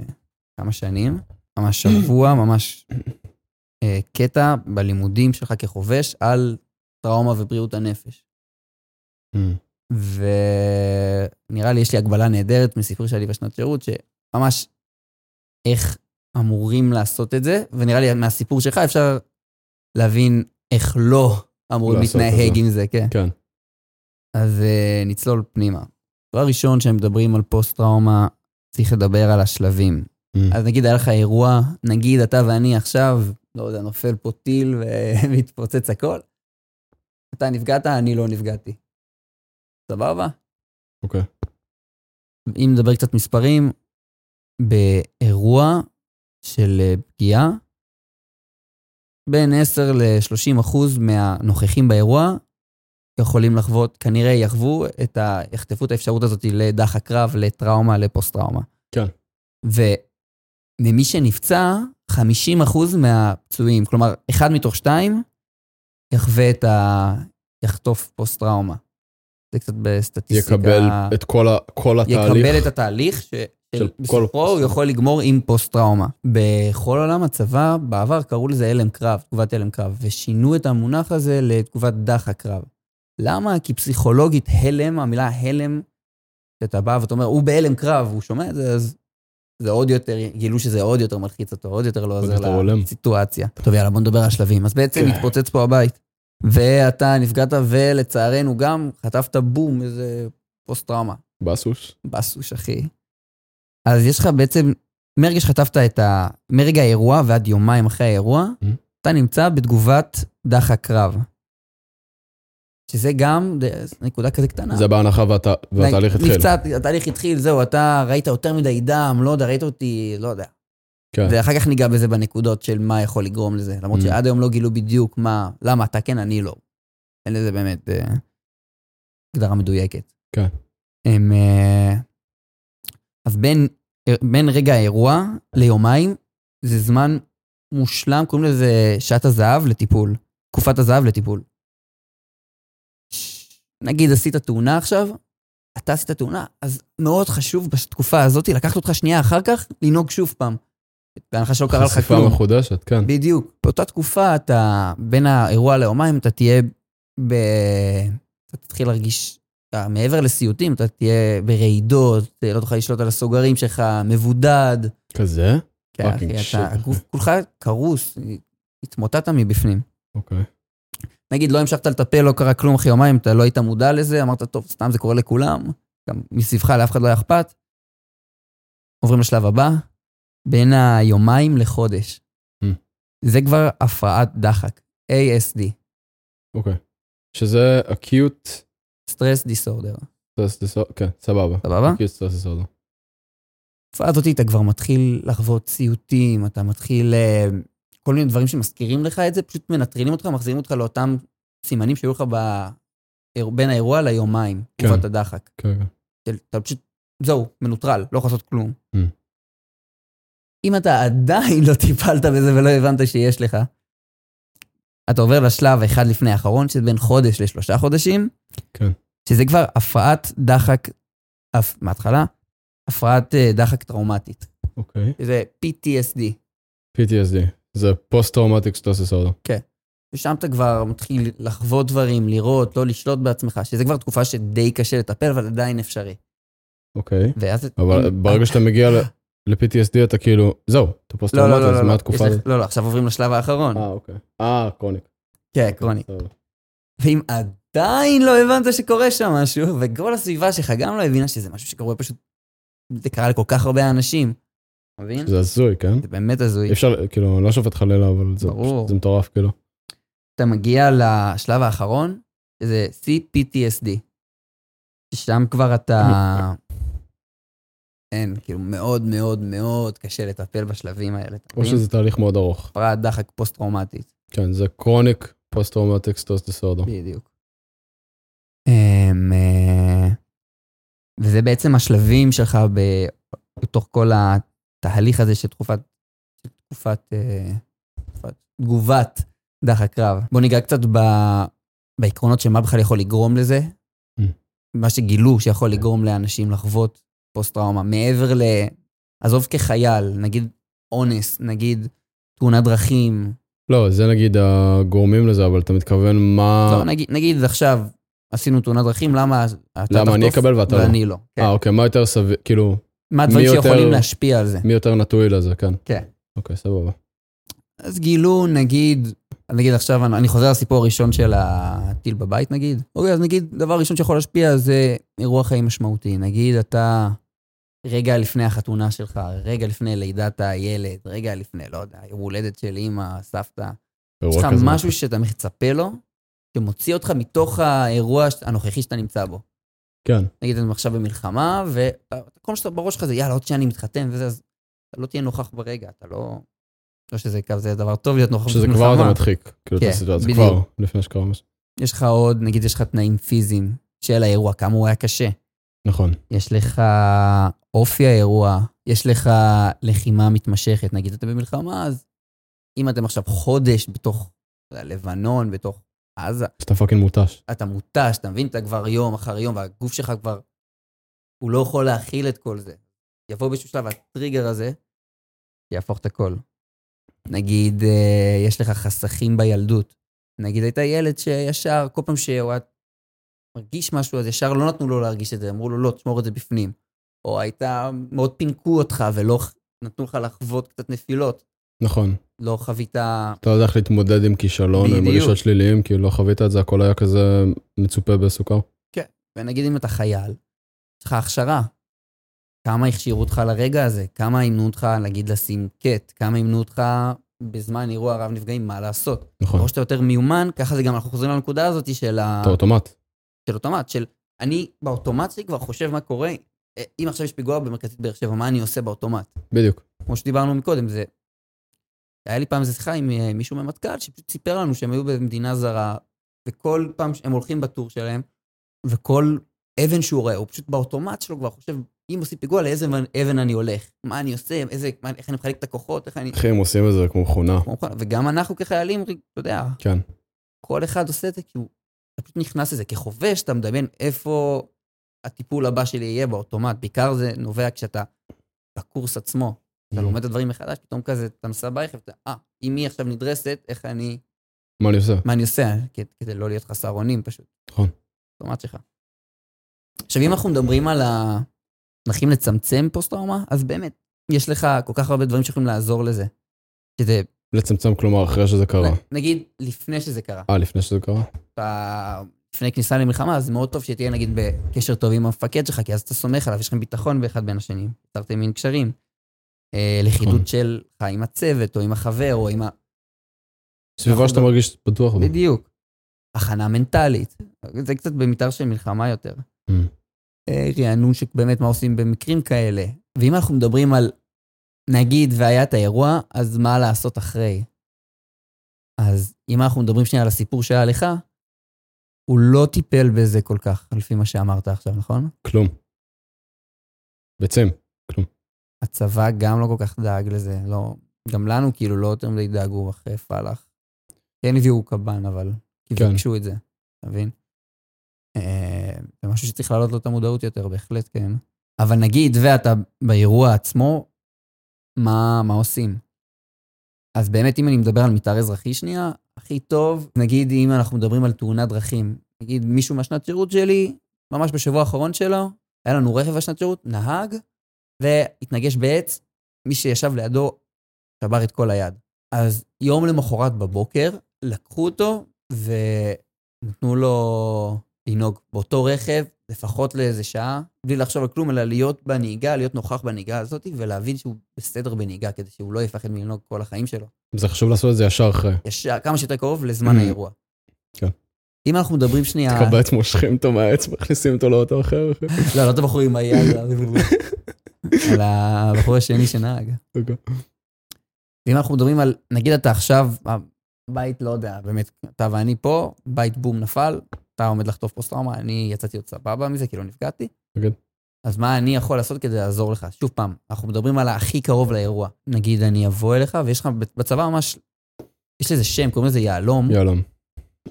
כמה שנים. ממש שבוע, ממש uh, קטע בלימודים שלך כחובש על טראומה ובריאות הנפש. ונראה לי יש לי הגבלה נהדרת מסיפור שלי בשנת שירות, שממש איך אמורים לעשות את זה, ונראה לי מהסיפור שלך אפשר להבין איך לא אמורים להתנהג עם זה, כן. כן. אז uh, נצלול פנימה. דבר ראשון, כשהם מדברים על פוסט-טראומה, צריך לדבר על השלבים. Mm. אז נגיד היה לך אירוע, נגיד אתה ואני עכשיו, לא יודע, נופל פה טיל ומתפוצץ הכל. אתה נפגעת, אני לא נפגעתי. סבבה? אוקיי. אם נדבר קצת מספרים, באירוע של אה, פגיעה, בין 10 ל-30 אחוז מהנוכחים באירוע יכולים לחוות, כנראה יחוו את ה... יחטפו את האפשרות הזאת לדח הקרב, לטראומה, לפוסט-טראומה. כן. וממי שנפצע, 50 אחוז מהפצועים, כלומר, אחד מתוך שתיים, יחווה את ה... יחטוף פוסט-טראומה. זה קצת בסטטיסטיקה. יקבל את כל, ה, כל התהליך. יקבל את התהליך, שבסופו הוא יכול לגמור עם פוסט-טראומה. בכל עולם הצבא, בעבר קראו לזה הלם קרב, תגובת הלם קרב, ושינו את המונח הזה לתגובת דח הקרב. למה? כי פסיכולוגית הלם, המילה הלם, שאתה בא ואתה אומר, הוא בהלם קרב, הוא שומע את זה, אז זה עוד יותר, גילו שזה עוד יותר מלחיץ אותו, עוד יותר לא עוזר לסיטואציה. טוב, יאללה, בוא נדבר על השלבים. אז בעצם כן. התפוצץ פה הבית. ואתה נפגעת, ולצערנו גם חטפת בום, איזה פוסט-טראומה. בסוש. בסוש, אחי. אז יש לך בעצם, מרגע שחטפת את ה... מרגע האירוע ועד יומיים אחרי האירוע, mm-hmm. אתה נמצא בתגובת דח הקרב. שזה גם נקודה כזה קטנה. זה בהנחה ואת, והתהליך התחיל. קצת, התהליך התחיל, זהו, אתה ראית יותר מדי דם, לא יודע, ראית אותי, לא יודע. כן. ואחר כך ניגע בזה בנקודות של מה יכול לגרום לזה. למרות mm. שעד היום לא גילו בדיוק מה, למה אתה כן, אני לא. אין לזה באמת אה, הגדרה מדויקת. כן. הם, אה, אז בין, בין רגע האירוע ליומיים, זה זמן מושלם, קוראים לזה שעת הזהב לטיפול. תקופת הזהב לטיפול. נגיד עשית תאונה עכשיו, אתה עשית תאונה, אז מאוד חשוב בתקופה הזאת לקחת אותך שנייה אחר כך, לנהוג שוב פעם. בהנחה שלא קרה לך כלום. חשיפה מחודשת, כן. בדיוק. באותה תקופה אתה, בין האירוע ליומיים, אתה תהיה ב... אתה תתחיל להרגיש, אתה, מעבר לסיוטים, אתה תהיה ברעידות, לא תוכל לשלוט על הסוגרים שלך, מבודד. כזה? כן, אחי, אתה, הגוף כולך קרוס, התמוטטת מבפנים. אוקיי. נגיד, לא המשכת לטפל, לא קרה כלום אחרי יומיים, אתה לא היית מודע לזה, אמרת, טוב, סתם זה קורה לכולם, גם מסביבך לאף אחד לא היה אכפת. עוברים לשלב הבא, בין היומיים לחודש. Mm. זה כבר הפרעת דחק, ASD. אוקיי. Okay. שזה acute... stress disorder. stress disorder, כן, סבבה. סבבה? acute stress disorder. בתקופה הזאת אתה כבר מתחיל לחוות סיוטים, אתה מתחיל אה, כל מיני דברים שמזכירים לך את זה, פשוט מנטרלים אותך, מחזירים אותך לאותם סימנים שהיו לך ב... בין האירוע ליומיים, כן. תקופת הדחק. כן, כן. אתה פשוט, זהו, מנוטרל, לא יכול לעשות כלום. Mm. אם אתה עדיין לא טיפלת בזה ולא הבנת שיש לך, אתה עובר לשלב אחד לפני האחרון, שזה בין חודש לשלושה חודשים, כן. שזה כבר הפרעת דחק, הפ... מההתחלה, הפרעת uh, דחק טראומטית. אוקיי. זה PTSD. PTSD, זה post-traumatic stress disorder. כן. ושם אתה כבר מתחיל לחוות דברים, לראות, לא לשלוט בעצמך, שזה כבר תקופה שדי קשה לטפל, אבל עדיין אפשרי. אוקיי. ואז... אבל ברגע שאתה מגיע ל-PTSD אתה כאילו, זהו, אתה פוסט-טראומטי, לא, אז לא, מה לא, התקופה הזאת? לא, לא, עכשיו עוברים לשלב האחרון. אה, אוקיי. אה, קרוניק. כן, קרוניק. ואם עדיין לא הבנת שקורה שם משהו, וכל הסביבה שלך גם לא הבינה שזה משהו שקורה פשוט, זה קרה לכל כך הרבה אנשים. מבין? זה הזוי, כן? זה באמת הזוי. אפשר, כאילו, לא שופט חלילה, אבל זה, ברור. זה מטורף, כאילו. אתה מגיע לשלב האחרון, שזה CPTSD. שם כבר אתה... אין, כאילו מאוד מאוד מאוד קשה לטפל בשלבים האלה. או? שזה תהליך מאוד ארוך. הפרעת דחק פוסט-טראומטית. כן, זה chronic post-traumatic stress disorder. בדיוק. אמ, אה, וזה בעצם השלבים שלך בתוך כל התהליך הזה של תקופת, תקופת, אה, תקופת תגובת דחק רב. בוא ניגע קצת ב, בעקרונות של מה בכלל יכול לגרום לזה. Mm. מה שגילו שיכול לגרום לאנשים לחוות פוסט-טראומה, מעבר ל... עזוב כחייל, נגיד אונס, נגיד תאונת דרכים, לא, זה נגיד הגורמים לזה, אבל אתה מתכוון מה... לא, נגיד, נגיד עכשיו עשינו תאונת דרכים, למה אתה למה אני תחטוף אקבל ואתה לא? ואני לא? כן. אה, אוקיי, מה יותר סביר, כאילו, מה הדברים מי יותר- שיכולים להשפיע על זה? מי יותר נטוי לזה, כן. כן. אוקיי, סבבה. אז גילו, נגיד, נגיד עכשיו, אני אני חוזר לסיפור הראשון של הטיל בבית, נגיד. אוקיי, אז נגיד, דבר ראשון שיכול להשפיע זה אירוע חיים משמעותי. נגיד, אתה רגע לפני החתונה שלך, רגע לפני לידת הילד, רגע לפני, לא יודע, יום הולדת של אימא, סבתא. יש לך. משהו שאתה מצפה לו, שמוציא אותך מתוך האירוע הנוכחי שאתה נמצא בו. כן, נגיד אתם עכשיו במלחמה, וכל מה שאתה בראש שלך זה יאללה, עוד שנייה אני מתחתן וזה, אז אתה לא תהיה נוכח ברגע, אתה לא... לא שזה כזה דבר טוב להיות נוכח שזה כבר אתה מדחיק, כאילו, את כן, הסיטואציה, בדיוק. כבר, לפני שקרה משהו. יש לך עוד, נגיד יש לך תנאים פיזיים של האירוע, כמה הוא היה קשה. נכון, יש לך אופי האירוע, יש לך לחימה מתמשכת, נגיד אתה במלחמה, אז אם אתם עכשיו חודש בתוך אתה לבנון, בתוך עזה, שאתה fucking מותש. אתה מותש, אתה מבין? אתה כבר יום אחר יום, והגוף שלך כבר, הוא לא יכול להכיל את כל זה. יבוא באיזשהו שלב הטריגר הזה, יהפוך את הכל. נגיד, אה, יש לך חסכים בילדות. נגיד, היית ילד שישר, כל פעם שהוא היה מרגיש משהו, אז ישר לא נתנו לו להרגיש את זה, אמרו לו, לא, תשמור את זה בפנים. או היית, מאוד פינקו אותך ולא נתנו לך לחוות קצת נפילות. נכון. לא חווית... אתה יודע איך להתמודד עם כישלון, עם. רגשות שליליים, כי לא חווית את זה, הכל היה כזה מצופה בסוכר. ונגיד אם אתה חייל, יש לך הכשרה. כמה הכשירו אותך לרגע הזה? כמה אימנו אותך, נגיד, לשים קט? כמה אימנו אותך בזמן אירוע רב נפגעים, מה לעשות? נכון. ככל שאתה יותר מיומן, ככה זה גם, אנחנו חוזרים לנקודה הזאת של, ה... אתה אוטומט. של אוטומט, של אני באוטומט שלי כבר חושב מה קורה. אה, אם עכשיו יש פיגוע במרכזית באר שבע, מה אני עושה באוטומט? בדיוק. כמו שדיברנו מקודם, זה... היה לי פעם איזה שיחה עם אה, מישהו ממטכ"ל, שפשוט סיפר לנו שהם היו במדינה זרה, וכל פעם שהם הולכים בטור שלהם, וכל אבן שהוא רואה, הוא פשוט באוטומט שלו כבר חושב, אם עושים פיגוע, לאיזה אבן- אני הולך? מה אני עושה? איזה, מה, איך אני מחלק את הכוחות? איך אני... אחי, הם עושים את זה כמו מכונה. וגם אנחנו כחיילים, אתה יודע, כן. כל אחד עושה את זה כי הוא... אתה פשוט נכנס לזה. כחובש, אתה מדמיין איפה הטיפול הבא שלי יהיה באוטומט. בעיקר זה נובע כשאתה בקורס עצמו. אתה Mhm. לומד את הדברים מחדש, פתאום כזה, אתה נוסע ברכב, אתה, אה, אם היא עכשיו נדרסת, איך אני... מה אני עושה? מה אני עושה? כדי לא להיות חסר אונים פשוט. נכון. אוטומט שלך. עכשיו, אם אנחנו מדברים על הדרכים לצמצם פוסט-טראומה, אז באמת, יש לך כל כך הרבה דברים שיכולים לעזור לזה. שזה, לצמצם, כלומר, אחרי שזה קרה. נגיד, לפני שזה קרה. אה, לפני שזה קרה? לפני כניסה למלחמה, אז מאוד טוב שתהיה נגיד בקשר טוב עם המפקד שלך, כי אז אתה סומך עליו, יש לכם ביטחון באחד בין השנים, יצרתם מין קשרים. אה, לכידות נכון. שלך עם הצוות, או עם החבר, או עם ה... סביבה שאתה ב- מרגיש בטוח בה. בדיוק. הכנה מנטלית. זה קצת במתאר של מלחמה יותר. Mm. רענון שבאמת מה עושים במקרים כאלה. ואם אנחנו מדברים על, נגיד, והיה את האירוע, אז מה לעשות אחרי? אז אם אנחנו מדברים שנייה על הסיפור שהיה לך, הוא לא טיפל בזה כל כך, לפי מה שאמרת עכשיו, נכון? כלום. בעצם, כלום. הצבא גם לא כל כך דאג לזה, לא, גם לנו כאילו לא יותר מדי דאגו אחרי פלאח. כן הביאו קב"ן, אבל כן. ביקשו את זה, אתה מבין? אה, זה משהו שצריך להעלות לו את המודעות יותר, בהחלט כן. אבל נגיד, ואתה באירוע עצמו, מה, מה עושים? אז באמת, אם אני מדבר על מתאר אזרחי שנייה, הכי טוב, נגיד אם אנחנו מדברים על תאונת דרכים, נגיד מישהו מהשנת שירות שלי, ממש בשבוע האחרון שלו, היה לנו רכב בשנת שירות, נהג, והתנגש בעץ, מי שישב לידו שבר את כל היד. אז יום למחרת בבוקר, לקחו אותו ונתנו לו לנהוג באותו רכב, לפחות לאיזה שעה, בלי לחשוב על כלום, אלא להיות בנהיגה, להיות נוכח בנהיגה הזאת, ולהבין שהוא בסדר בנהיגה, כדי שהוא לא יפחד מלנהוג כל החיים שלו. זה חשוב לעשות את זה ישר אחרי. ישר, כמה שיותר קרוב לזמן האירוע. כן. אם אנחנו מדברים שנייה... תקבץ מושכים אותו מהעץ, מכניסים אותו לאותו אחר. לא, לא את הבחור עם היד, על הבחור השני שנהג. אוקיי. ואם אנחנו מדברים על, נגיד אתה עכשיו, בית, לא יודע, באמת, אתה ואני פה, בית בום נפל, אתה עומד לחטוף פוסט-טראומה, אני יצאתי עוד סבבה מזה, כי לא נפגעתי. כן. אז מה אני יכול לעשות כדי לעזור לך? שוב פעם, אנחנו מדברים על הכי קרוב לאירוע. נגיד, אני אבוא אליך, ויש לך בצבא ממש, יש לזה שם, קוראים לזה יהלום. יהלום.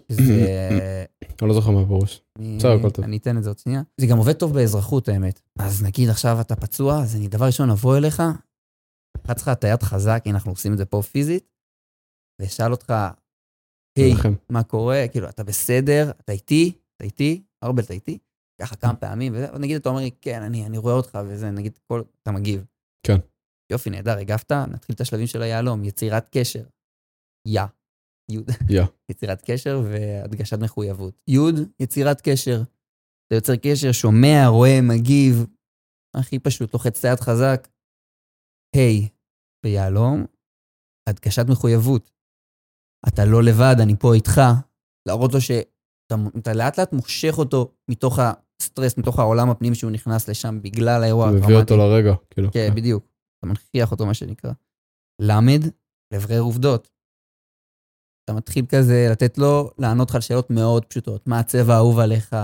זה... אני לא זוכר מה הפירוש. בסדר, הכל טוב. אני אתן את זה עוד שנייה. זה גם עובד טוב באזרחות, האמת. אז נגיד עכשיו אתה פצוע, אז אני דבר ראשון אבוא אליך, לחץ לך את היד חזק, כי אנחנו עושים את זה פה פיזית, ואשאל אותך, היי, מה קורה? כאילו, אתה בסדר? אתה איתי? אתה איתי? ארבל, אתה איתי? ככה כמה פעמים, ונגיד אתה אומר לי, כן, אני, אני רואה אותך, וזה, נגיד, כל, אתה מגיב. כן. יופי, נהדר, הגבת, נתחיל את השלבים של היהלום, יצירת קשר. יא. יוד. יא. יצירת קשר והדגשת מחויבות. יוד, יצירת קשר. אתה יוצר קשר, שומע, רואה, מגיב. הכי פשוט, לוחץ את היד חזק. היי, ביהלום, הדגשת מחויבות. אתה לא לבד, אני פה איתך. להראות לו שאתה לאט לאט מושך אותו מתוך הסטרס, מתוך העולם הפנים שהוא נכנס לשם בגלל האירוע הטראומטי. מביא אותו לרגע, כאילו. כן, כן, בדיוק. אתה מנכיח אותו, מה שנקרא. למד, לברר עובדות. אתה מתחיל כזה לתת לו לענות לך על שאלות מאוד פשוטות. מה הצבע האהוב עליך?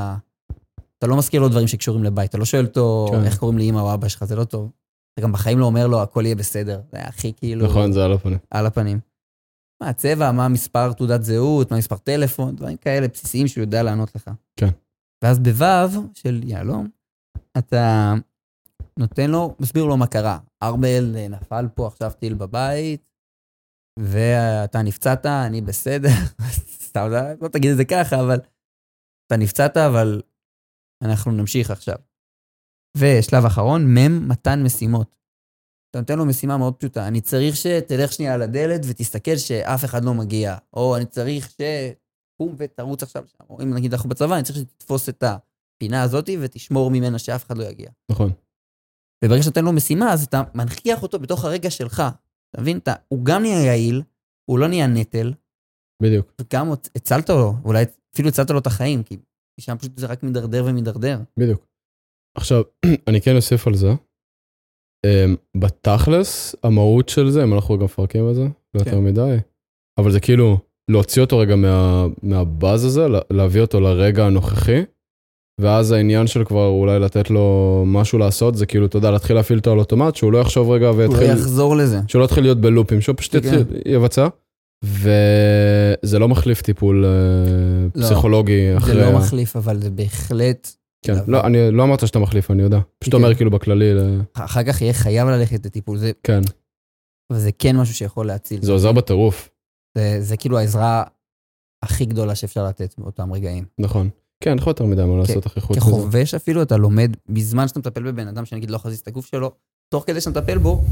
אתה לא מזכיר לו דברים שקשורים לבית, אתה לא שואל אותו כן. איך קוראים לאמא או אבא שלך, זה לא טוב. אתה גם בחיים לא אומר לו, הכל יהיה בסדר. זה הכי כאילו... נכון, זה על הפנים. על הפנים. מה הצבע, מה מספר תעודת זהות, מה מספר טלפון, דברים כאלה בסיסיים שהוא יודע לענות לך. כן. ואז בו' של יהלום, אתה נותן לו, מסביר לו מה קרה. ארבל נפל פה עכשיו טיל בבית, ואתה נפצעת, אני בסדר. סתם, לא תגיד את זה ככה, אבל אתה נפצעת, אבל אנחנו נמשיך עכשיו. ושלב אחרון, מ', מתן משימות. אתה נותן לו משימה מאוד פשוטה, אני צריך שתלך שנייה על הדלת ותסתכל שאף אחד לא מגיע, או אני צריך ש... קום ותרוץ עכשיו שם, או אם נגיד אנחנו בצבא, אני צריך שתתפוס את הפינה הזאת ותשמור ממנה שאף אחד לא יגיע. נכון. וברגע שאתה נותן לו משימה, אז אתה מנכיח אותו בתוך הרגע שלך. אתה מבין? אתה, הוא גם נהיה יעיל, הוא לא נהיה נטל. בדיוק. וגם הצלת לו, אולי אפילו הצלת לו את החיים, כי שם פשוט זה רק מידרדר ומידרדר. בדיוק. עכשיו, אני כן אוסיף על זה. Um, בתכלס, המהות של זה, אם אנחנו גם מפרקים את זה, לא יותר כן. מדי, אבל זה כאילו להוציא אותו רגע מה, מהבאז הזה, להביא אותו לרגע הנוכחי, ואז העניין של כבר אולי לתת לו משהו לעשות, זה כאילו, אתה יודע, להתחיל להפעיל אותו על אוטומט, שהוא לא יחשוב רגע ויתחיל... הוא לא יחזור לזה. שהוא לא יתחיל להיות בלופים, שהוא פשוט כן. יבצע. וזה לא מחליף טיפול אה, לא, פסיכולוגי אחרי... זה לא מחליף, אבל זה בהחלט כן, לא, אני לא אמרת שאתה מחליף, אני יודע. פשוט אומר כאילו בכללי. אחר כך יהיה חייב ללכת לטיפול, זה... כן. וזה כן משהו שיכול להציל. זה עוזר בטירוף. זה כאילו העזרה הכי גדולה שאפשר לתת באותם רגעים. נכון. כן, אין לך יותר מדי מה לעשות אחרי חוץ. כחובש אפילו, אתה לומד, בזמן שאתה מטפל בבן אדם, שנגיד לא חזיז את הגוף שלו, תוך כדי שאתה מטפל בו,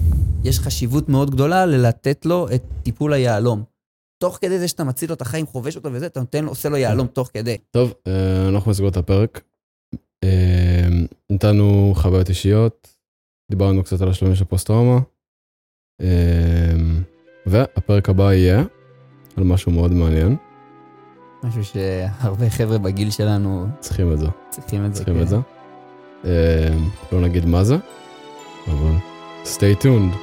יש חשיבות מאוד גדולה ללתת לו את טיפול היהלום. תוך כדי זה שאתה מציל לו את החיים, חובש אותו וזה, אתה נותן לו, עושה לו יהלום תוך כדי. טוב, אה, אנחנו נסגור את הפרק. אמ, נתנו חוויות אישיות, דיברנו קצת על השלבים של פוסט-טראומה, אמ, והפרק הבא יהיה על משהו מאוד מעניין. משהו שהרבה חבר'ה בגיל שלנו צריכים את זה. צריכים את זה, צריכים כן. את זה. לא נגיד מה זה, אבל stay tuned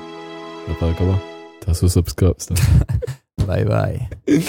לפרק הבא. תעשו סאבסקרייב. ביי ביי.